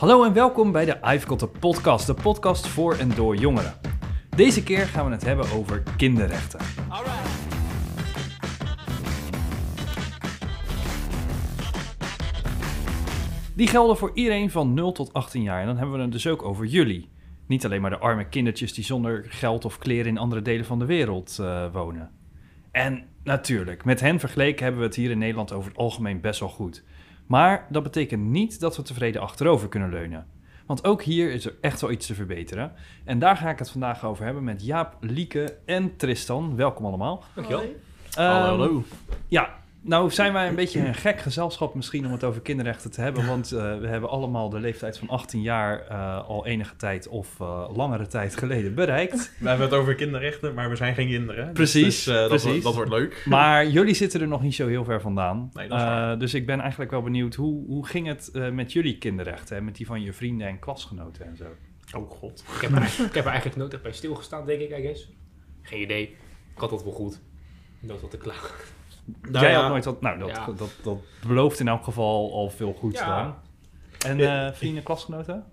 Hallo en welkom bij de I've Got a Podcast, de podcast voor en door jongeren. Deze keer gaan we het hebben over kinderrechten. Die gelden voor iedereen van 0 tot 18 jaar en dan hebben we het dus ook over jullie. Niet alleen maar de arme kindertjes die zonder geld of kleren in andere delen van de wereld eh, wonen. En natuurlijk, met hen vergeleken hebben we het hier in Nederland over het algemeen best wel goed. Maar dat betekent niet dat we tevreden achterover kunnen leunen. Want ook hier is er echt wel iets te verbeteren. En daar ga ik het vandaag over hebben met Jaap, Lieke en Tristan. Welkom allemaal. Dankjewel. Ehm, Ja, nou zijn wij een beetje een gek gezelschap misschien om het over kinderrechten te hebben. Want eh, we hebben allemaal de leeftijd van 18 jaar eh, al enige tijd of eh, langere tijd geleden bereikt. We hebben het over kinderrechten, maar we zijn geen kinderen. Dus- Precies, dus, eh, dat, precies. wordt- dat wordt leuk. Maar jullie zitten er nog niet zo heel ver vandaan. Nee, dat. Eh, dus ik ben eigenlijk wel benieuwd, hoe, hoe ging het eh, met jullie kinderrechten? En met die van je vrienden en klasgenoten en zo? Oh god. Ik heb, er eigenlijk, ik heb er eigenlijk nooit echt bij stilgestaan, denk ik, I guess. Geen idee. Ik had dat wel goed. Nooit wat te klagen. Nou Jij ja, had nooit wat... Nou, dat, Ja. dat, dat belooft in elk geval al veel goed Ja. dan. En eh, vrienden, klasgenoten?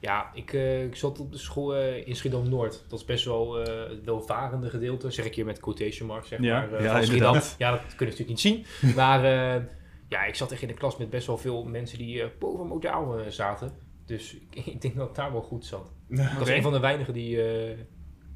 Ja, ik, eh, ik zat op de school eh, in Schiedam-Noord. Dat is best wel eh, het welvarende gedeelte. Zeg ik hier met quotation marks, zeg Ja, maar. eh, ja, van Schiedam. Ja, dat kun je natuurlijk niet zien. Maar eh, ja, ik zat echt in de klas met best wel veel mensen die eh, boven modaal zaten. Dus ik, ik denk dat het daar wel goed zat. Ik was een van de weinigen die eh,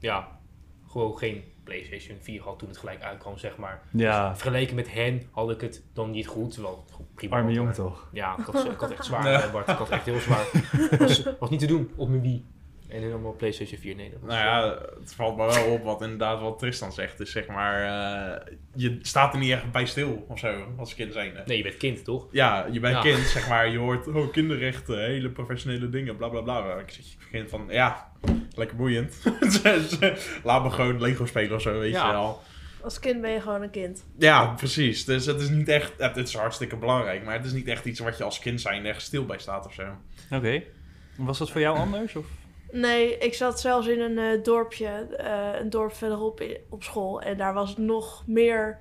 ja, gewoon geen PlayStation 4 had toen het gelijk uitkwam, zeg maar. Ja, Vergeleken met hen had ik het dan niet goed. Terwijl het goed prima arme maar- toch? Ja, ik had, ik had echt zwaar, Bart. Ik had echt heel zwaar. Het was, was niet te doen op mijn Wii. En dan allemaal PlayStation 4. Nee, dat was, Nou ja, het valt me wel op wat inderdaad wat Tristan zegt. Dus zeg maar, eh, je staat er niet echt bij stil of zo, als kind zijnde. Nee, je bent kind, toch? Ja, je bent Ja. kind, zeg maar, je hoort oh, kinderrechten, hele professionele dingen, bla bla bla. Ik zeg, ik begin van, ja, lekker boeiend. Laat me gewoon Lego spelen of zo, weet Ja. je wel. Als kind ben je gewoon een kind. Ja, precies. Dus het is niet echt, het is hartstikke belangrijk, maar het is niet echt iets wat je als kind zijn echt stil bij staat of zo. Oké. Was dat voor jou anders? Of? Nee, ik zat zelfs in een eh, dorpje, eh, een dorp verderop op school. En daar was het nog meer,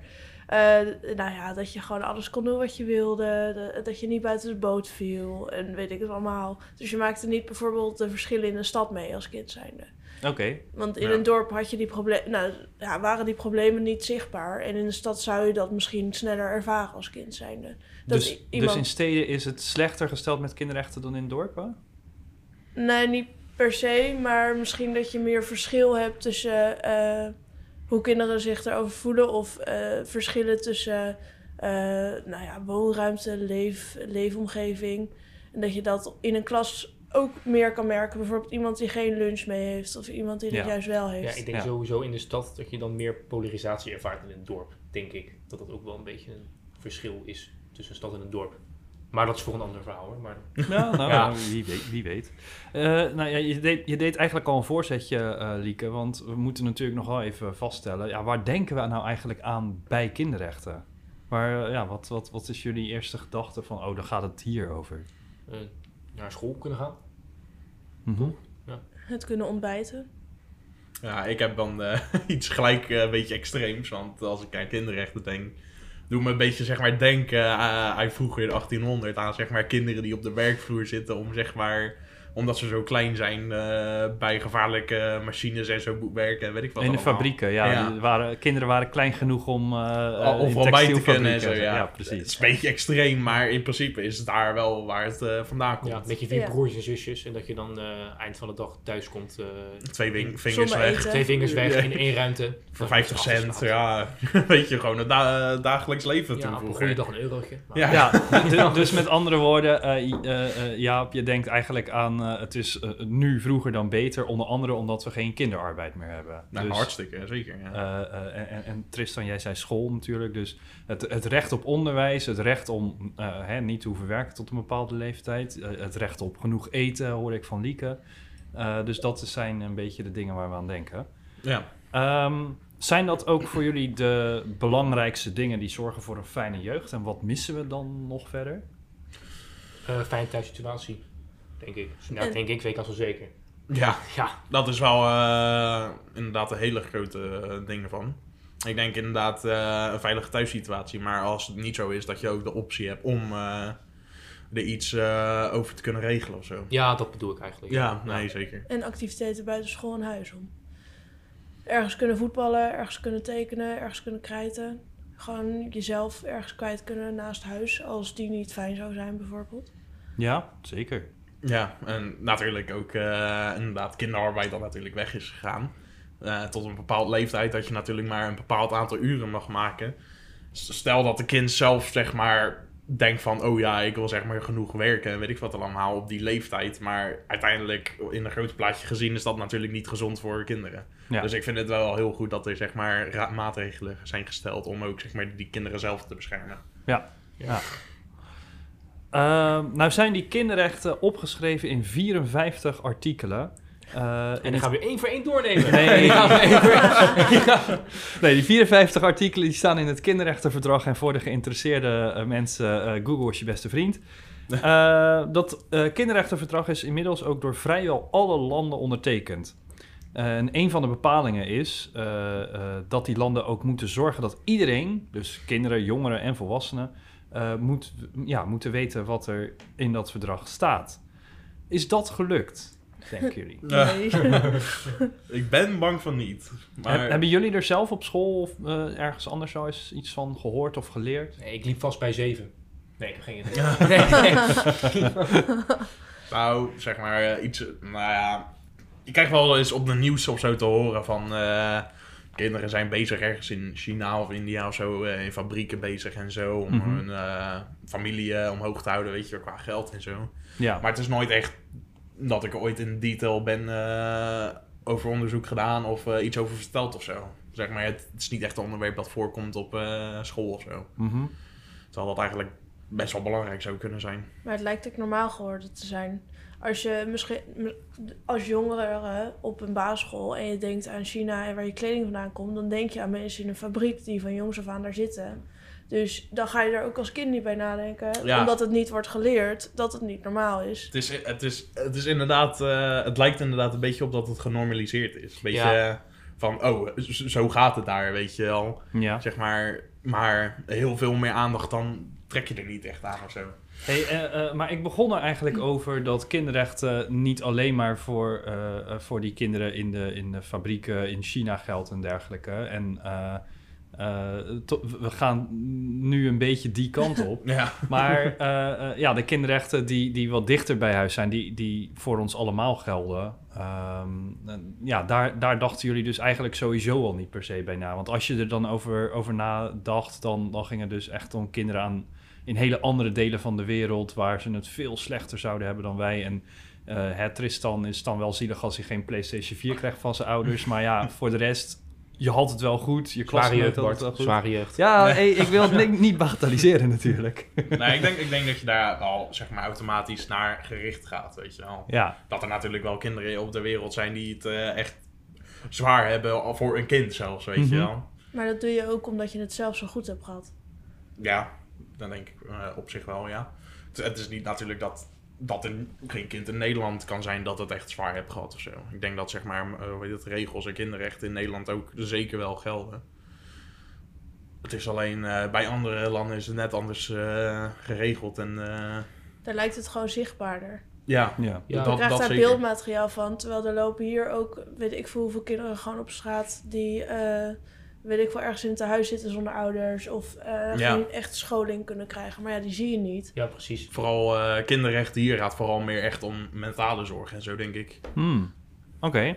nou ja, dat je gewoon alles kon doen wat je wilde. de- dat je niet buiten de boot viel en weet ik het allemaal. Dus je maakte niet bijvoorbeeld de verschillen in de stad mee als kind zijnde. Oké. Want in Ja. een dorp had je die problemen, nou, ja, waren die problemen niet zichtbaar. En in de stad zou je dat misschien sneller ervaren als kind zijnde. Dat Dus, iemand... dus in steden is het slechter gesteld met kinderrechten dan in dorpen? Nee, niet per se, maar misschien dat je meer verschil hebt tussen eh, hoe kinderen zich erover voelen of eh, verschillen tussen eh, nou ja, woonruimte, leef, leefomgeving. En dat je dat in een klas ook meer kan merken. Bijvoorbeeld iemand die geen lunch mee heeft of iemand die dat Ja. juist wel Ja, heeft. ik denk Ja. sowieso in de stad dat je dan meer polarisatie ervaart in het dorp. Denk ik. Dat dat ook wel een beetje een verschil is tussen een stad en een dorp. Maar dat is voor een ander verhaal hoor. Maar Ja, nou, Ja. wie weet. Wie weet. Eh, nou ja, je, deed, je deed eigenlijk al een voorzetje, eh, Lieke. Want we moeten natuurlijk nog wel even vaststellen... Ja, waar denken we nou eigenlijk aan bij kinderrechten? Waar, eh, ja, wat, wat, wat is jullie eerste gedachte van... Oh, dan gaat het hier over? eh, naar school kunnen gaan. Mhm. Het kunnen ontbijten. Ja, ik heb dan iets gelijk een beetje extreems. Want als ik aan kinderrechten denk, doe me een beetje zeg maar denken aan vroeger in 1800 aan zeg maar kinderen die op de werkvloer zitten om zeg maar omdat ze zo klein zijn eh, bij gevaarlijke machines en zo moet werken en weet ik wat In de allemaal. fabrieken, ja. Waren, kinderen waren klein genoeg om uh, Al- overal bij te kunnen en zo, ja. ja. Het precies. is een beetje extreem, maar in principe is het daar wel waar het eh, vandaan komt. Ja, met je vier Ja. broers en zusjes. En dat je dan eh, eind van de dag thuis komt. eh, Twee wing- vingers Zonder weg. eten. twee vingers weg Ja. in één ruimte. Voor Ja, 50 dat is cent, ja. Weet je, gewoon het da- dagelijks leven Ja, toen op een vroeger. goede dag een eurotje. Maar- Ja. Dus met andere woorden, eh, eh, eh, Jaap, je denkt eigenlijk aan eh, het is eh, nu vroeger dan beter, onder andere omdat we geen kinderarbeid meer hebben. Nou, Dus, hartstikke, zeker. Ja. eh, eh, en, en- Tristan, jij zei school natuurlijk, dus het, het recht op onderwijs, het recht om eh, hè, niet te hoeven werken tot een bepaalde leeftijd, het recht op genoeg eten, hoor ik van Lieke. Eh, dus dat zijn een beetje de dingen waar we aan denken. ja. Ehm, zijn dat ook voor jullie de belangrijkste dingen die zorgen voor een fijne jeugd? En wat missen we dan nog verder? Eh, fijne thuissituatie, denk ik. Nou, En- denk ik, weet ik als wel zeker. ja, Ja, dat is wel eh, inderdaad een hele grote eh, ding ervan. Ik denk inderdaad eh, een veilige thuissituatie. Maar als het niet zo is dat je ook de optie hebt om, eh, er iets eh, over te kunnen regelen of zo. Ja, dat bedoel ik eigenlijk. Ja, nee, zeker. En activiteiten buiten school en huis om. Ergens kunnen voetballen, ergens kunnen tekenen, ergens kunnen krijten. Gewoon jezelf ergens kwijt kunnen naast huis, als die niet fijn zou zijn bijvoorbeeld. Ja, zeker. Ja, en natuurlijk ook eh, inderdaad kinderarbeid dat natuurlijk weg is gegaan. Eh, tot een bepaald leeftijd dat je natuurlijk maar een bepaald aantal uren mag maken. Stel dat de kind zelf zeg maar denkt van, oh ja, ik wil zeg maar genoeg werken en weet ik wat allemaal op die leeftijd. Maar uiteindelijk in een groot plaatje gezien is dat natuurlijk niet gezond voor kinderen. Ja. Dus ik vind het wel heel goed dat er zeg maar maatregelen zijn gesteld om ook zeg maar die kinderen zelf te beschermen. Ehm, nou zijn die kinderrechten opgeschreven in 54 artikelen. Eh, En dan gaan we één voor één doornemen. Nee. Nee, die 54 artikelen die staan in het kinderrechtenverdrag. En voor de geïnteresseerde eh, mensen, eh, Google is je beste vriend. Dat kinderrechtenverdrag is inmiddels ook door vrijwel alle landen ondertekend. En een van de bepalingen is dat die landen ook moeten zorgen dat iedereen, dus kinderen, jongeren en volwassenen, eh, moet, ja, moeten weten wat er in dat verdrag staat. Is dat gelukt, denken jullie? Nee. ik ben bang van niet. Maar... Heb- hebben jullie er zelf op school of eh, ergens anders al eens iets van gehoord of geleerd? Nee, ik liep vast bij zeven. Nee, ik heb geen idee. Nee, nee. Nou, zeg maar eh, iets. Nou ja. Je krijgt wel eens op de nieuws of zo te horen van. Kinderen zijn bezig ergens in China of India of zo. eh, in fabrieken bezig en zo. Om Mhm. hun eh, familie eh, omhoog te houden, weet je, qua geld en zo. Ja. Maar het is nooit echt dat ik ooit in detail ben eh, over onderzoek gedaan of eh, iets over verteld of zo. Zeg maar, het, het is niet echt een onderwerp dat voorkomt op eh, school of zo. Mhm. Terwijl dat eigenlijk best wel belangrijk zou kunnen zijn. Maar het lijkt ook normaal geworden te zijn. Als je misschien als jongere op een basisschool en je denkt aan China en waar je kleding vandaan komt, dan denk je aan mensen in een fabriek die van jongs af aan daar zitten. Dus dan ga je er ook als kind niet bij nadenken, Ja. omdat het niet wordt geleerd dat het niet normaal is. Het is, het is, het is inderdaad, eh, het lijkt inderdaad een beetje op dat het genormaliseerd is. Een beetje Ja. eh, van, oh, zo gaat het daar, weet je wel. Ja. Zeg maar, maar heel veel meer aandacht, dan trek je er niet echt aan of zo. Hey, eh, eh, maar ik begon er eigenlijk over dat kinderrechten niet alleen maar voor, eh, voor die kinderen in de, in de fabrieken in China geldt en dergelijke. En we gaan nu een beetje die kant op. Ja, Maar ja, de kinderrechten die, die wat dichter bij huis zijn, die, die voor ons allemaal gelden. Ehm, ja, daar, daar dachten jullie dus eigenlijk sowieso al niet per se bij na. Want als je er dan over, over nadacht, dan, dan ging het dus echt om kinderen aan in hele andere delen van de wereld, waar ze het veel slechter zouden hebben dan wij. En eh het Tristan is dan wel zielig als hij geen PlayStation 4 krijgt van zijn ouders. Maar ja, voor de rest, je had het wel goed. Je Zware jeugd, Bart. wel goed. Zware jeugd. Ja, Nee. hey, ik wil het niet, niet bagatelliseren natuurlijk. nee, ik denk, ik denk dat je daar al, zeg maar, automatisch naar gericht gaat, weet je wel. Ja, Dat er natuurlijk wel kinderen op de wereld zijn die het eh, echt zwaar hebben, al voor een kind zelfs, weet Mhm. je wel. Maar dat doe je ook omdat je het zelf zo goed hebt gehad. Ja, dan denk ik eh, op zich wel, ja. Het, het is niet natuurlijk dat, dat er geen kind in Nederland kan zijn dat het echt zwaar heeft gehad of zo. Ik denk dat zeg maar, hoe heet het, regels en kinderrechten in Nederland ook zeker wel gelden. Het is alleen eh, bij andere landen is het net anders eh, geregeld en eh, Daar lijkt het gewoon zichtbaarder. ja, ja. Ja, dat, je krijgt dat daar zeker. beeldmateriaal van. Terwijl er lopen hier ook, weet ik veel hoeveel kinderen gewoon op straat die, eh, weet ik veel, ergens in het huis zitten zonder ouders. Of eh, Ja. geen echt scholing kunnen krijgen. Maar ja, die zie je niet. Ja, precies. Vooral eh, kinderrechten hier gaat vooral meer echt om mentale zorg en zo, denk ik. Hmm. Oké.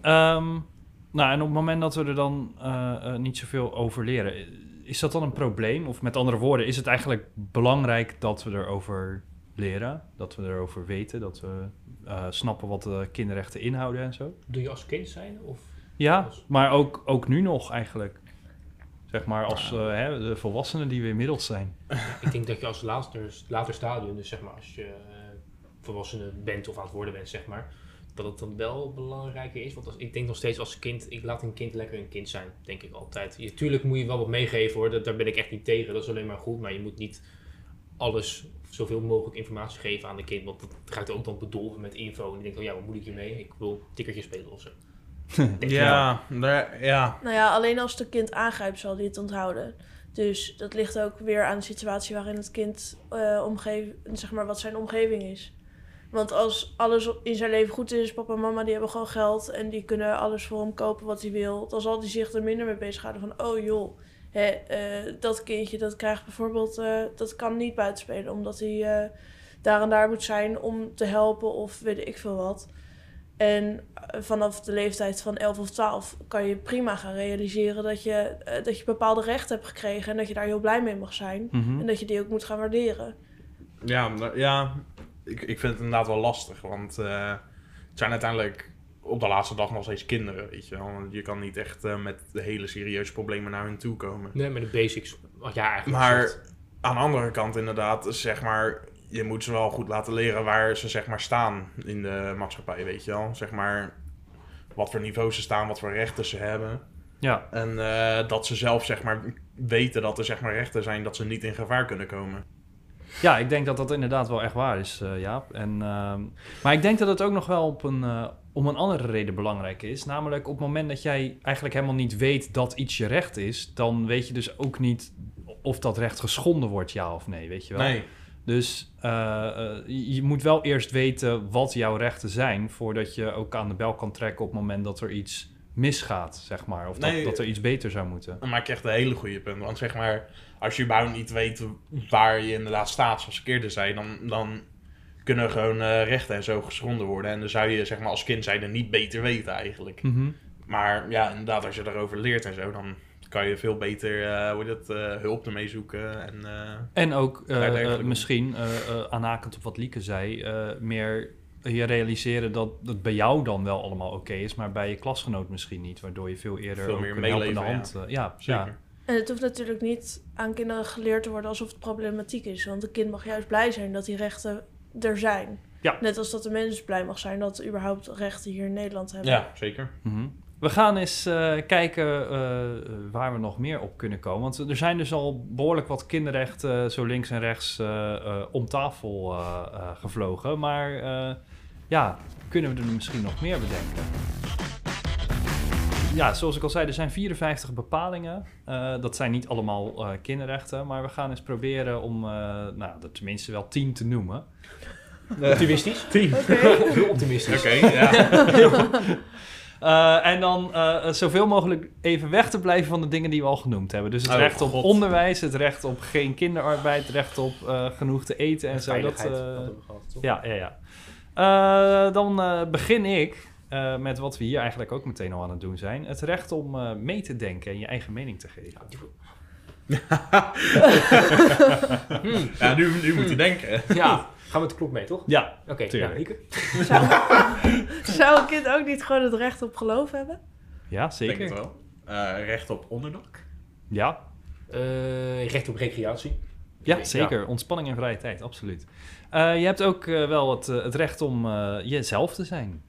Ehm, nou, en op het moment dat we er dan eh, niet zoveel over leren, is dat dan een probleem? Of met andere woorden, is het eigenlijk belangrijk dat we erover leren? Dat we erover weten? Dat we eh, snappen wat de kinderrechten inhouden en zo? Doe je als kind zijn? Of Ja, maar ook, ook nu nog eigenlijk. Zeg maar als eh, hè, de volwassenen die we inmiddels zijn. ik denk dat je als later, later stadium, dus zeg maar als je volwassene bent of aan het worden bent, zeg maar, dat het dan wel belangrijker is. Want als, ik denk nog steeds als kind, ik laat een kind lekker een kind zijn, denk ik altijd. Je, tuurlijk moet je wel wat meegeven hoor, dat, daar ben ik echt niet tegen, dat is alleen maar goed. Maar je moet niet alles, zoveel mogelijk informatie geven aan de kind, want dat gaat ook dan bedolven met info. En die denkt, oh ja, wat moet ik hiermee? Ik wil tikkertje spelen of zo. Ja, daar, ja. Nou ja, alleen als het een kind aangrijpt zal die het onthouden. Dus dat ligt ook weer aan de situatie waarin het kind eh omgeef, zeg maar, wat zijn omgeving is. Want als alles in zijn leven goed is, papa en mama die hebben gewoon geld en die kunnen alles voor hem kopen wat hij wil, dan zal hij zich er minder mee bezighouden van, oh joh, hè, eh, dat kindje dat krijgt bijvoorbeeld, eh, dat kan niet buitenspelen omdat hij eh, daar en daar moet zijn om te helpen of weet ik veel wat. En eh, vanaf de leeftijd van 11 of 12 kan je prima gaan realiseren dat je, eh, dat je bepaalde rechten hebt gekregen en dat je daar heel blij mee mag zijn. Mhm. En dat je die ook moet gaan waarderen. Ja, maar- ja ik, ik vind het inderdaad wel lastig. Want eh, het zijn uiteindelijk op de laatste dag nog steeds kinderen, weet je wel. Want Je kan niet echt eh, met de hele serieuze problemen naar hun toe komen. Nee, met de basics. Wat ja, eigenlijk Maar aan de andere kant inderdaad, zeg maar... Je moet ze wel goed laten leren waar ze zeg maar staan in de maatschappij, weet je wel. Zeg maar wat voor niveau ze staan, wat voor rechten ze hebben. Ja, En eh, dat ze zelf zeg maar weten dat er zeg maar rechten zijn dat ze niet in gevaar kunnen komen. Ja, ik denk dat dat inderdaad wel echt waar is, eh Jaap. En, ehm, maar ik denk dat het ook nog wel op een, eh, om een andere reden belangrijk is. Namelijk op het moment dat jij eigenlijk helemaal niet weet dat iets je recht is... dan weet je dus ook niet of dat recht geschonden wordt, ja of nee, weet je wel? Nee, Dus eh, eh, je moet wel eerst weten wat jouw rechten zijn... voordat je ook aan de bel kan trekken op het moment dat er iets misgaat, zeg maar. Of Nee. dat, dat er iets beter zou moeten. dan maak je echt een hele goede punt. Want zeg maar, als je überhaupt niet weet waar je inderdaad staat, zoals ik eerder zei, dan, dan kunnen gewoon eh, rechten en zo geschonden worden. En dan zou je zeg maar als kind zijnde niet beter weten eigenlijk. Mhm. Maar ja, inderdaad, als je daarover leert en zo, dan kan je veel beter eh, hoe dat, eh, hulp ermee zoeken. En, eh, En ook eh, eh, misschien, aanhakend op wat Lieke zei, eh, meer je realiseren dat het bij jou dan wel allemaal oké is, maar bij je klasgenoot misschien niet, waardoor je veel eerder Veel ook meer een helpende meeleven, hand... eh, ja, zeker. ja. En het hoeft natuurlijk niet aan kinderen geleerd te worden alsof het problematiek is. Want een kind mag juist blij zijn dat die rechten er zijn. Ja. Net als dat de mens blij mag zijn dat we überhaupt rechten hier in Nederland hebben. Ja, zeker. Mhm. We gaan eens eh, kijken eh, waar we nog meer op kunnen komen. Want er zijn dus al behoorlijk wat kinderrechten eh, zo links en rechts eh, eh, om tafel eh, eh, gevlogen. Maar eh, ja, kunnen we er misschien nog meer bedenken? Ja, zoals ik al zei, er zijn 54 bepalingen. Eh, dat zijn niet allemaal eh, kinderrechten, maar we gaan eens proberen om eh, nou, er tenminste wel 10 te noemen. Optimistisch. Tien. Oké. Heel optimistisch. Oké, ja. Eh, en dan eh, zoveel mogelijk even weg te blijven van de dingen die we al genoemd hebben. Dus het Oh, recht op God. onderwijs, het recht op geen kinderarbeid, het recht op eh, genoeg te eten en zo. Dat, eh, dat hebben we gehad, toch? ja, ja, ja. Eh, dan eh, begin ik eh, met wat we hier eigenlijk ook meteen al aan het doen zijn. Het recht om eh, mee te denken en je eigen mening te geven. Hmm. ja nu, nu moet je denken. Ja, gaan we met de klok mee, toch? Ja, Oké, ja. Lieke. Zou, zou een kind ook niet gewoon het recht op geloof hebben? ja denk het zeker. wel. Eh, recht op onderdak. Ja, Eh, recht op recreatie. ja, Ja. zeker. Ontspanning en vrije tijd, absoluut. Eh, je hebt ook wel het, het recht om eh, jezelf te zijn.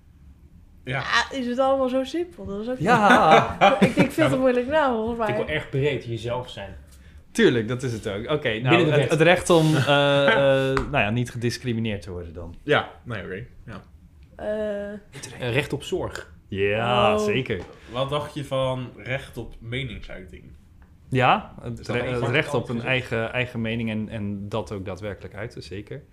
Ja. Ah, is het allemaal zo simpel? Dat is ook Ja, Ik denk veel te moeilijk nou, volgens Vind ik wel mij. erg breed, jezelf zijn. Tuurlijk, dat is het ook. Oké, nou, het, recht om eh, eh, nou ja, niet gediscrimineerd te worden dan. Ja, nee, oké. Ja. Eh, recht op zorg. Ja, Oh. zeker. Wat dacht je van recht op meningsuiting? Ja, het, re- recht op een eigen, eigen mening en, en dat ook daadwerkelijk uiten, zeker.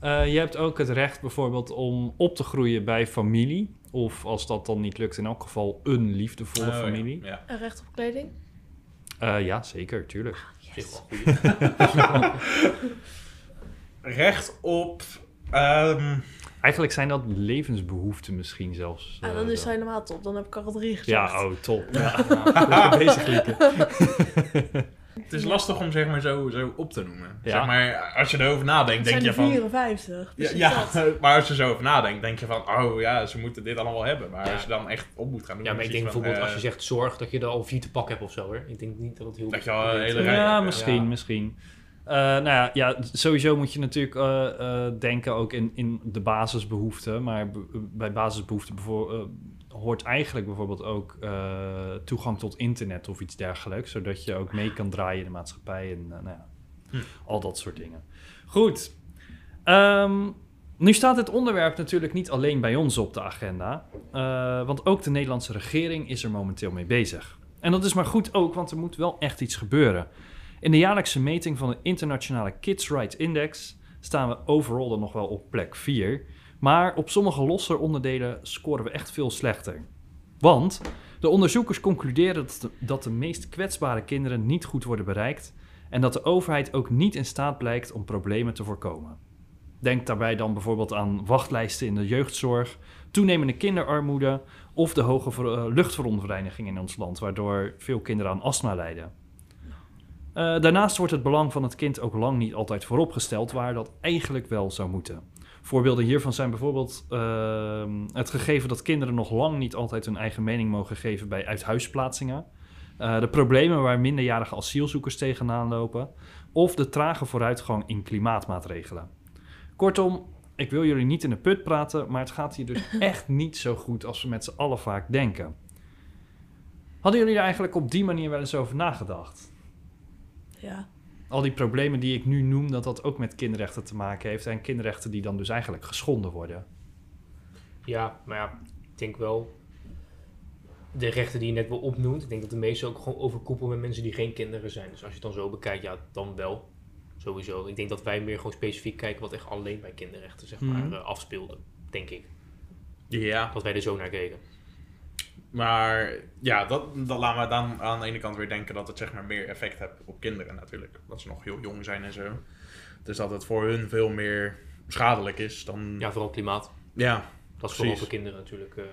Eh, je hebt ook het recht bijvoorbeeld om op te groeien bij familie. Of als dat dan niet lukt, in elk geval een liefdevolle Oh, familie. Ja. een recht op kleding? Eh, ja, zeker, tuurlijk. Zeg wel goed. Recht op... ehm, Eigenlijk zijn dat levensbehoeften misschien zelfs. Ah, eh, dan is het dan. helemaal top. Dan heb ik al drie gezegd. Ja, oh, top. Ja. Bezig. het is lastig om zeg maar zo, zo op te noemen. Ja. Zeg maar, als je erover nadenkt, Het denk zijn je van... 54. Ja, ja, maar als je zo over nadenkt, denk je van... Oh ja, ze moeten dit allemaal hebben. Maar Ja. als je dan echt op moet gaan doen... Ja, maar ik denk van, bijvoorbeeld eh, als je zegt zorg, dat je er al vier te pak hebt of zo hoor. Ik denk niet dat het heel... Dat je al een hele rij- Ja, Ja. misschien, misschien. Eh, nou ja, ja, sowieso moet je natuurlijk eh, eh, denken ook in, in de basisbehoeften. Maar bij basisbehoeften eh, hoort eigenlijk bijvoorbeeld ook toegang tot internet of iets dergelijks. Zodat je ook mee kan draaien in de maatschappij en nou ja, Hm. al dat soort dingen. Goed. Ehm, nu staat het onderwerp natuurlijk niet alleen bij ons op de agenda. want ook de Nederlandse regering is er momenteel mee bezig. En dat is maar goed ook, want er moet wel echt iets gebeuren. In de jaarlijkse meting van de internationale Kids Rights Index staan we overal dan nog wel op plek 4. Maar op sommige losse onderdelen scoren we echt veel slechter. Want de onderzoekers concluderen dat de, dat de meest kwetsbare kinderen niet goed worden bereikt en dat de overheid ook niet in staat blijkt om problemen te voorkomen. Denk daarbij dan bijvoorbeeld aan wachtlijsten in de jeugdzorg, toenemende kinderarmoede of de hoge eh, luchtverontreiniging in ons land, waardoor veel kinderen aan astma lijden. Eh, daarnaast wordt het belang van het kind ook lang niet altijd vooropgesteld, waar dat eigenlijk wel zou moeten. Voorbeelden hiervan zijn bijvoorbeeld ehm, het gegeven dat kinderen nog lang niet altijd hun eigen mening mogen geven bij uithuisplaatsingen, eh, de problemen waar minderjarige asielzoekers tegenaan lopen, of de trage vooruitgang in klimaatmaatregelen. Kortom, ik wil jullie niet in de put praten, maar het gaat hier dus echt niet zo goed als we met z'n allen vaak denken. Hadden jullie er eigenlijk op die manier wel eens over nagedacht? Ja. Al die problemen die ik nu noem, dat dat ook met kinderrechten te maken heeft. En kinderrechten die dan dus eigenlijk geschonden worden. Ja, maar ja, ik denk wel... De rechten die je net wel opnoemt, ik denk dat de meeste ook gewoon overkoepelen met mensen die geen kinderen zijn. Dus als je het dan zo bekijkt, ja, dan wel. Sowieso. Ik denk dat wij meer gewoon specifiek kijken wat echt alleen bij kinderrechten, zeg maar, Mhm. eh, afspeelde. Denk ik. Ja, Dat wij er zo naar keken. Maar ja, dat, dat laat me dan aan de ene kant weer denken dat het zeg maar meer effect heeft op kinderen natuurlijk. Dat ze nog heel jong zijn en zo. Dus dat het voor hun veel meer schadelijk is dan... Ja, vooral klimaat. ja Dat is vooral Precies. voor kinderen natuurlijk eh,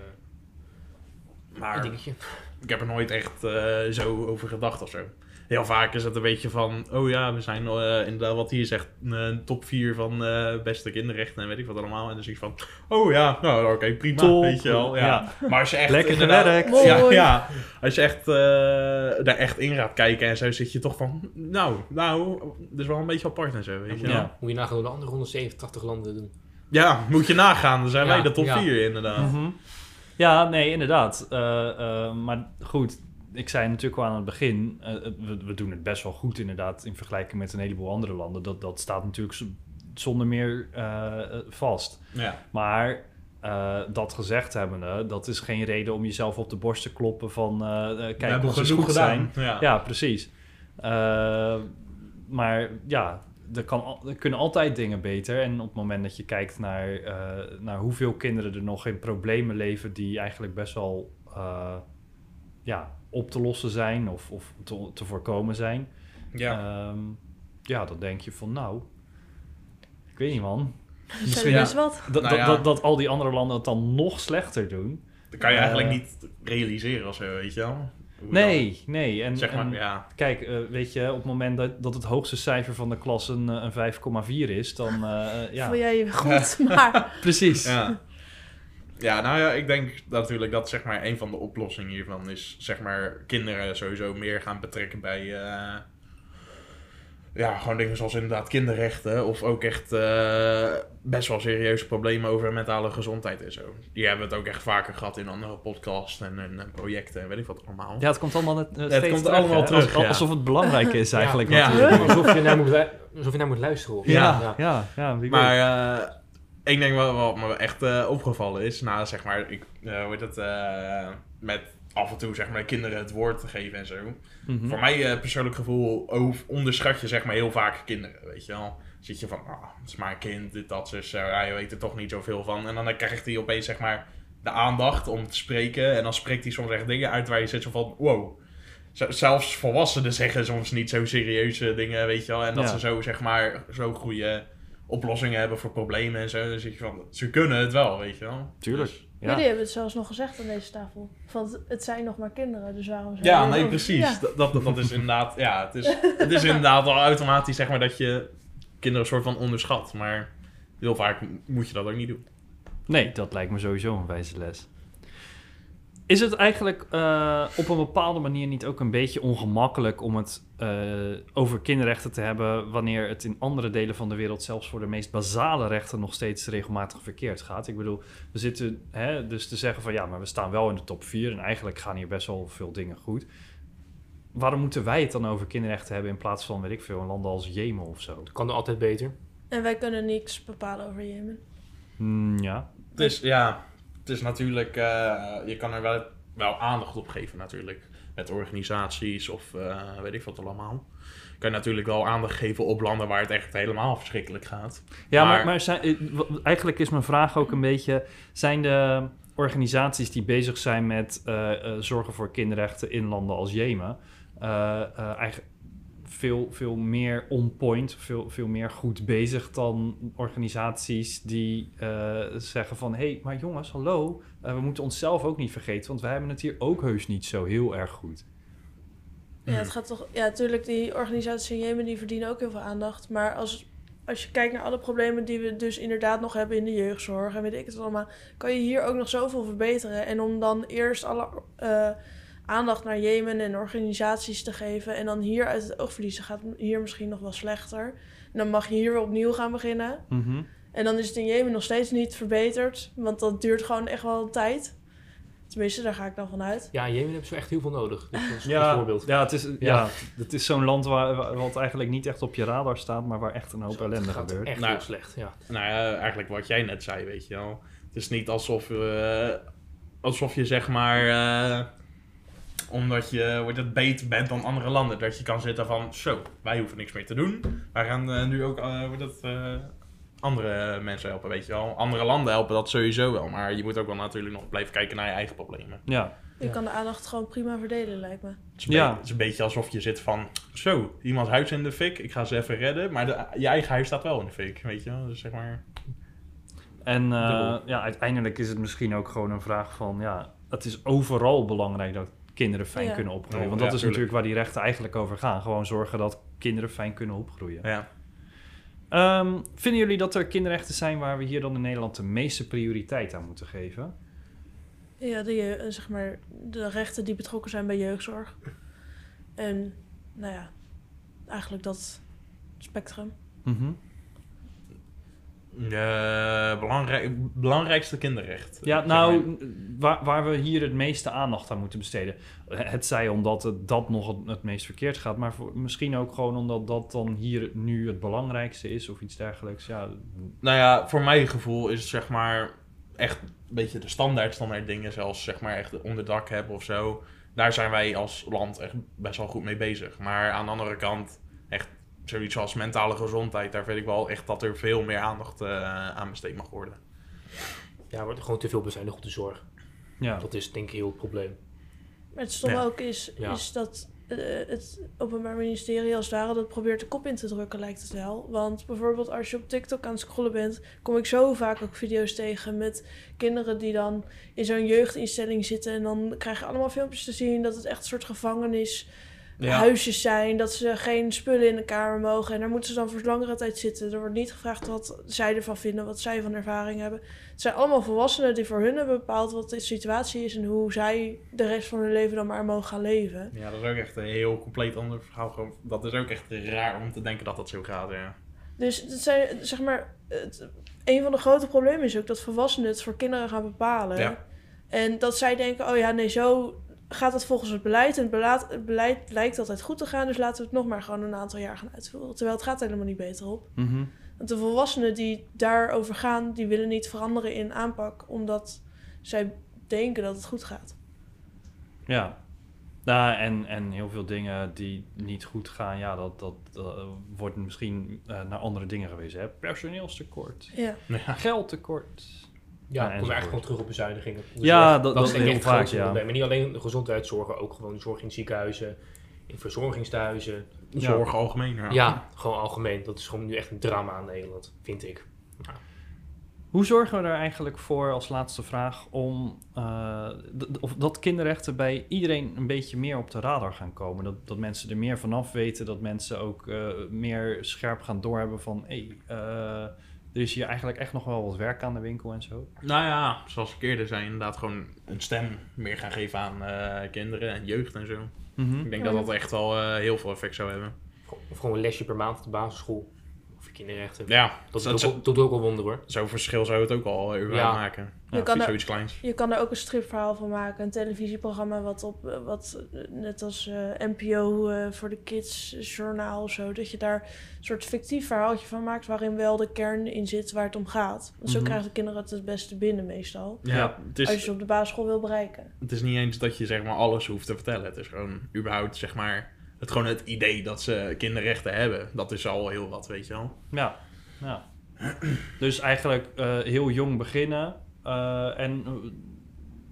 een maar dingetje. ik heb er nooit echt eh, zo over gedacht of zo. Heel vaak is het een beetje van, oh ja, we zijn eh, inderdaad wat hier zegt, een top 4 van eh, beste kinderrechten en weet ik wat allemaal. En dan zie je van, oh ja, nou oké, prima, Top. weet je wel. Ja. Ja. Maar als je echt Lekker gewerkt. Ja, ja, als je echt eh, daar echt in gaat kijken en zo zit je toch van, nou, nou, dat is wel een beetje apart en zo, weet je Ja. Moet je nagaan hoe de andere 187 landen doen. Ja, moet je nagaan, dan zijn Ja, wij de top ja. 4 inderdaad. Mhm. Ja, nee, inderdaad. Eh, eh, maar goed, ik zei natuurlijk al aan het begin, eh, we, we doen het best wel goed inderdaad in vergelijking met een heleboel andere landen. Dat, dat staat natuurlijk zonder meer eh, eh, vast. Ja. Maar eh, dat gezegd hebbende, dat is geen reden om jezelf op de borst te kloppen van eh, eh, kijk, is genoeg goed gedaan. zijn. Ja. Ja, precies. Eh, maar ja, er, kan, er kunnen altijd dingen beter. En op het moment dat je kijkt naar, eh, naar hoeveel kinderen er nog in problemen leven die eigenlijk best wel eh, ja, op te lossen zijn of, of te, te voorkomen zijn. Ja. Ehm, ja, dan denk je van nou, ik weet niet man. Dat Misschien- ja. wat. Dat, Nou dat, ja. dat, dat al die andere landen het dan nog slechter doen. Dat kan je eigenlijk Eh, niet realiseren of zo, weet je wel. Hoe Nee, nee. En, dan- Zeg maar, en- ja. Kijk, eh, weet je, op het moment dat, dat het hoogste cijfer van de klas een, eh, een 5,4 is, dan ja, Voel jij je goed, maar precies. Ja. Ja, nou ja, ik denk natuurlijk dat zeg maar een van de oplossingen hiervan is zeg maar kinderen sowieso meer gaan betrekken bij eh, ja, gewoon dingen zoals inderdaad kinderrechten of ook echt eh, best wel serieuze problemen over mentale gezondheid en zo. Die hebben we het ook echt vaker gehad in andere podcasts en, en, en projecten en weet ik wat allemaal. Ja, het komt allemaal net, Het steeds komt terug, allemaal hè? terug, Als- ja. Alsof het belangrijk is eigenlijk. Ja. Alsof je naar moet, alsof je naar moet luisteren. Of ja, ja. ja, ja. Maar eh, ik denk wel wat me echt eh, opgevallen is, na zeg maar, ik, eh, hoe eh, met af en toe zeg maar kinderen het woord te geven en zo. Mhm. Voor mij persoonlijk gevoel over, onderschat je zeg maar heel vaak kinderen, weet je wel. Zit je van, ah, het is maar een kind, dit, dat, dus ja, je weet er toch niet zoveel van. En dan krijgt hij opeens zeg maar de aandacht om te spreken en dan spreekt hij soms echt dingen uit waar je zit zo van, wow. Zelfs volwassenen zeggen soms niet zo serieuze dingen, weet je wel. En dat Ja. ze zo, zeg maar, zo goede oplossingen hebben voor problemen en zo. Dan zit je van, ze kunnen het wel, weet je wel. Tuurlijk. Dus- Ja. jullie hebben het zelfs nog gezegd aan deze tafel. Van het- het zijn nog maar kinderen, dus waarom zou Ja, je nee, ook- precies. Ja. Dat, dat, dat is inderdaad, ja, het is, het is inderdaad al automatisch, zeg maar, dat je kinderen een soort van onderschat. Maar heel vaak moet je dat ook niet doen. Nee, dat lijkt me sowieso een wijze les. Is het eigenlijk eh, op een bepaalde manier niet ook een beetje ongemakkelijk om het eh, over kinderrechten te hebben wanneer het in andere delen van de wereld zelfs voor de meest basale rechten nog steeds regelmatig verkeerd gaat? Ik bedoel, we zitten hè, dus te zeggen van ja, maar we staan wel in de top 4 en eigenlijk gaan hier best wel veel dingen goed. Waarom moeten wij het dan over kinderrechten hebben in plaats van, weet ik veel, een land als Jemen of zo? Het kan er altijd beter. En wij kunnen niks bepalen over Jemen. Hmm, ja, Het is, ja, het is natuurlijk, eh, je kan er wel, wel aandacht op geven natuurlijk. met organisaties of eh, weet ik wat allemaal. Kan je natuurlijk wel aandacht geven op landen waar het echt helemaal verschrikkelijk gaat. Ja, maar, Maar- maar zijn, eh, eigenlijk is mijn vraag ook een beetje... zijn de organisaties die bezig zijn met zorgen voor kinderrechten in landen als Jemen... eigenlijk veel, veel meer on point, veel, veel meer goed bezig dan organisaties die eh, zeggen van... hé, hey, maar jongens, hallo, eh, we moeten onszelf ook niet vergeten... want wij hebben het hier ook heus niet zo heel erg goed. Ja, het gaat toch. Ja, natuurlijk, die organisaties in Jemen die verdienen ook heel veel aandacht. Maar als, als je kijkt naar alle problemen die we dus inderdaad nog hebben in de jeugdzorg en weet ik het allemaal, kan je hier ook nog zoveel verbeteren. En om dan eerst alle eh, aandacht naar Jemen en organisaties te geven en dan hier uit het oog verliezen, gaat hier misschien nog wel slechter. En dan mag je hier weer opnieuw gaan beginnen. Mhm. En dan is het in Jemen nog steeds niet verbeterd, want dat duurt gewoon echt wel een tijd. Tenminste, daar ga ik dan vanuit. Ja, Jemen hebben ze echt heel veel nodig. Dus dat is een Ja, voorbeeld. ja, het is, ja. Ja. het is zo'n land waar, waar- wat eigenlijk niet echt op je radar staat, maar waar echt een hoop ellende gaat gebeurt. echt Nou, heel slecht, ja. Nou ja, eigenlijk wat jij net zei, weet je wel. Het is niet alsof, eh, alsof je zeg maar, eh, omdat je wordt het beter bent dan andere landen, dat je kan zitten van, zo, wij hoeven niks meer te doen. Wij gaan eh, nu ook eh, wordt het, eh, andere mensen helpen, weet je wel. Andere landen helpen dat sowieso wel, maar je moet ook wel natuurlijk nog blijven kijken naar je eigen problemen. Ja, Je Ja. kan de aandacht gewoon prima verdelen, lijkt me. Het is, een Ja. beetje, het is een beetje alsof je zit van, zo, iemands huis in de fik, ik ga ze even redden, maar de, je eigen huis staat wel in de fik, weet je wel. Dus zeg maar... en eh, ja, uiteindelijk is het misschien ook gewoon een vraag van, ja, het is overal belangrijk dat kinderen fijn Ja. kunnen opgroeien. Oh, Want ja, dat is tuurlijk. natuurlijk waar die rechten eigenlijk over gaan. Gewoon zorgen dat kinderen fijn kunnen opgroeien. Ja. Ehm, vinden jullie dat er kinderrechten zijn waar we hier dan in Nederland de meeste prioriteit aan moeten geven? Ja, de, eh, zeg maar, de rechten die betrokken zijn bij jeugdzorg. En, nou ja, eigenlijk dat spectrum. Mhm. Eh, belangrijk, belangrijkste kinderrecht. Ja, nou, waar, waar we hier het meeste aandacht aan moeten besteden. Het zij omdat het, dat nog het, het meest verkeerd gaat, maar voor, misschien ook gewoon omdat dat dan hier nu het belangrijkste is of iets dergelijks. Ja, Nou ja, voor mijn gevoel is het zeg maar echt een beetje de standaard, standaard dingen, zoals zeg maar echt onderdak hebben of zo. Daar zijn wij als land echt best wel goed mee bezig. Maar aan de andere kant, zoiets als mentale gezondheid, daar vind ik wel echt dat er veel meer aandacht eh, aan besteed mag worden. Ja, er wordt gewoon te veel bezuinigd op de zorg. ja. Dat is denk ik heel het probleem. Maar het stom Ja. ook is, Ja. is dat eh, het Openbaar Ministerie als het ware dat probeert de kop in te drukken, lijkt het wel. Want bijvoorbeeld als je op TikTok aan het scrollen bent, kom ik zo vaak ook video's tegen met kinderen die dan in zo'n jeugdinstelling zitten. En dan krijg je allemaal filmpjes te zien dat het echt een soort gevangenis huisjes zijn, dat ze geen spullen in de kamer mogen. En daar moeten ze dan voor langere tijd zitten. Er wordt niet gevraagd wat zij ervan vinden, wat zij van ervaring hebben. Het zijn allemaal volwassenen die voor hun hebben bepaald wat de situatie is en hoe zij de rest van hun leven dan maar mogen gaan leven. Ja, dat is ook echt een heel compleet ander verhaal. Dat is ook echt raar om te denken dat dat zo gaat, ja. Dus het zijn, zeg maar, het, een van de grote problemen is ook dat volwassenen het voor kinderen gaan bepalen. Ja. En dat zij denken, oh ja, nee, zo gaat het volgens het beleid. En het beleid, het beleid lijkt altijd goed te gaan, dus laten we het nog maar gewoon een aantal jaar gaan uitvoeren. Terwijl het gaat helemaal niet beter op. Mhm. Want de volwassenen die daarover gaan, die willen niet veranderen in aanpak, omdat zij denken dat het goed gaat. Ja. Nou, en, en heel veel dingen die niet goed gaan, ja, dat, dat, eh, wordt misschien eh, naar andere dingen gewezen. Hè? Personeelstekort, Ja. ja. geldtekort. Ja, komen we eigenlijk gewoon terug op bezuinigingen. de Ja, dat- dat is is denk ik heel echt vaak, ja. probleem. En niet alleen de gezondheidszorg, ook gewoon zorg in ziekenhuizen, in verzorgingstehuizen. Zorg algemeen, ja. Ja. gewoon algemeen. Dat is gewoon nu echt een drama in Nederland, vind ik. Hoe zorgen we er eigenlijk voor, als laatste vraag, om eh, of dat kinderrechten bij iedereen een beetje meer op de radar gaan komen? Dat, dat mensen er meer vanaf weten, dat mensen ook eh, meer scherp gaan doorhebben van hé, hey, eh, er is hier eigenlijk echt nog wel wat werk aan de winkel en zo. Nou ja, zoals ik eerder zei, inderdaad gewoon een stem meer gaan geven aan eh, kinderen en jeugd en zo. Ik denk dat dat echt wel eh, heel veel effect zou hebben. Of gewoon een lesje per maand op de basisschool. Kinderrechten. Ja, Dat dat, doet zo, ook, doet ook wel wonder hoor. zo'n verschil zou het ook al eh, überhaupt Ja. maken. Je Ja, kan er- zoiets kleins. Je kan er ook een stripverhaal van maken. Een televisieprogramma wat op, eh, wat eh, net als eh, NPO voor de kids journaal of zo. Dat je daar een soort fictief verhaaltje van maakt waarin wel de kern in zit waar het om gaat. Want zo Mhm. krijgen de kinderen het het beste binnen meestal. Ja, het Als je ze op de basisschool wil bereiken. het is niet eens dat je zeg maar alles hoeft te vertellen. Het is gewoon überhaupt zeg maar... Het, gewoon het idee dat ze kinderrechten hebben. Dat is al heel wat, weet je wel. Ja, ja. Dus eigenlijk eh, heel jong beginnen. eh, en eh,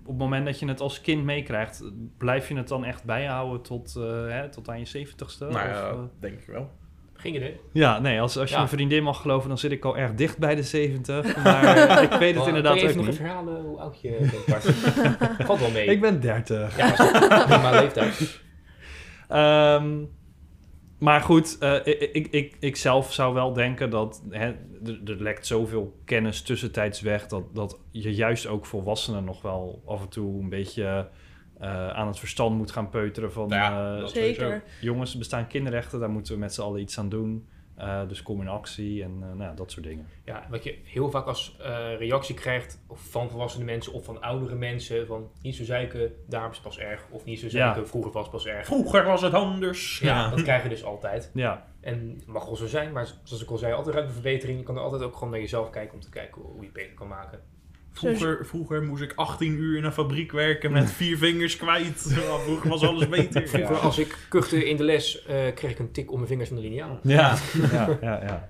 op het moment dat je het als kind meekrijgt, blijf je het dan echt bijhouden tot, eh, hè, tot aan je zeventigste? nou ja, denk ik wel. Geen idee. Ja, nee, als, als je Ja. mijn vriendin mag geloven, dan zit ik al erg dicht bij de 70. Maar ik weet het inderdaad je ook even nog niet. even herhalen hoe oud je bent, Bart? Valt wel mee. Ik ben 30. Ja, prima leeftijd. Ehm, maar goed, eh, ik, ik, ik, ik zelf zou wel denken dat hè, er, er lekt zoveel kennis tussentijds weg dat, dat je juist ook volwassenen nog wel af en toe een beetje eh, aan het verstand moet gaan peuteren van Ja, eh, Zeker. jongens, er bestaan kinderrechten, daar moeten we met z'n allen iets aan doen. Eh, dus kom in actie en eh, nou, ja, dat soort dingen. Ja, wat je heel vaak als eh, reactie krijgt of van volwassene mensen of van oudere mensen. Van niet zo zeiken, daar is pas erg. Of niet zo zeiken, vroeger was pas erg. Vroeger was het anders. Ja, dat krijg je dus altijd. Ja, En het mag wel zo zijn, maar zoals ik al zei, altijd ruimte voor verbetering. Je kan er altijd ook gewoon naar jezelf kijken om te kijken hoe je het beter kan maken. Vroeger, vroeger moest ik 18 uur in een fabriek werken met vier vingers kwijt. Vroeger was alles beter. Vroeger, als ik kuchte in de les, eh, kreeg ik een tik om mijn vingers van de liniaal. ja, ja, ja. ja.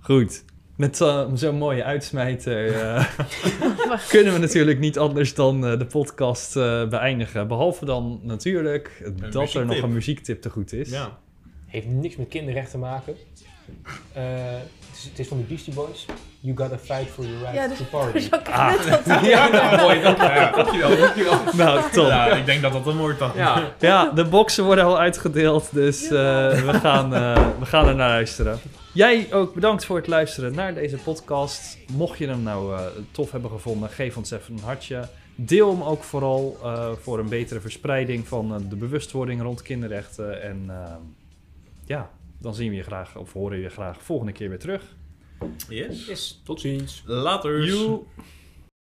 Goed. Met zo- zo'n mooie uitsmijter eh, kunnen we natuurlijk niet anders dan eh, de podcast eh, beëindigen. Behalve dan natuurlijk dat er nog een muziektip te goed is. Ja. Heeft niks met kinderrechten te maken. Eh, het, is, het is van de Beastie Boys. You gotta fight for your right Ja, to party. Ah. ja, nou, mooi. Dankjewel. Dankjewel. dankjewel. Nou, top. ja, ik denk dat dat een mooi is. Ja, Ja, de boxen worden al uitgedeeld, dus eh, we, gaan, eh, we gaan er naar luisteren. Jij ook bedankt voor het luisteren naar deze podcast. Mocht je hem nou eh, tof hebben gevonden, geef ons even een hartje. Deel hem ook vooral eh, voor een betere verspreiding van de bewustwording rond kinderrechten. En ja, dan zien we je graag, of horen we je graag volgende keer weer terug. Yes. yes. Tot ziens. Later.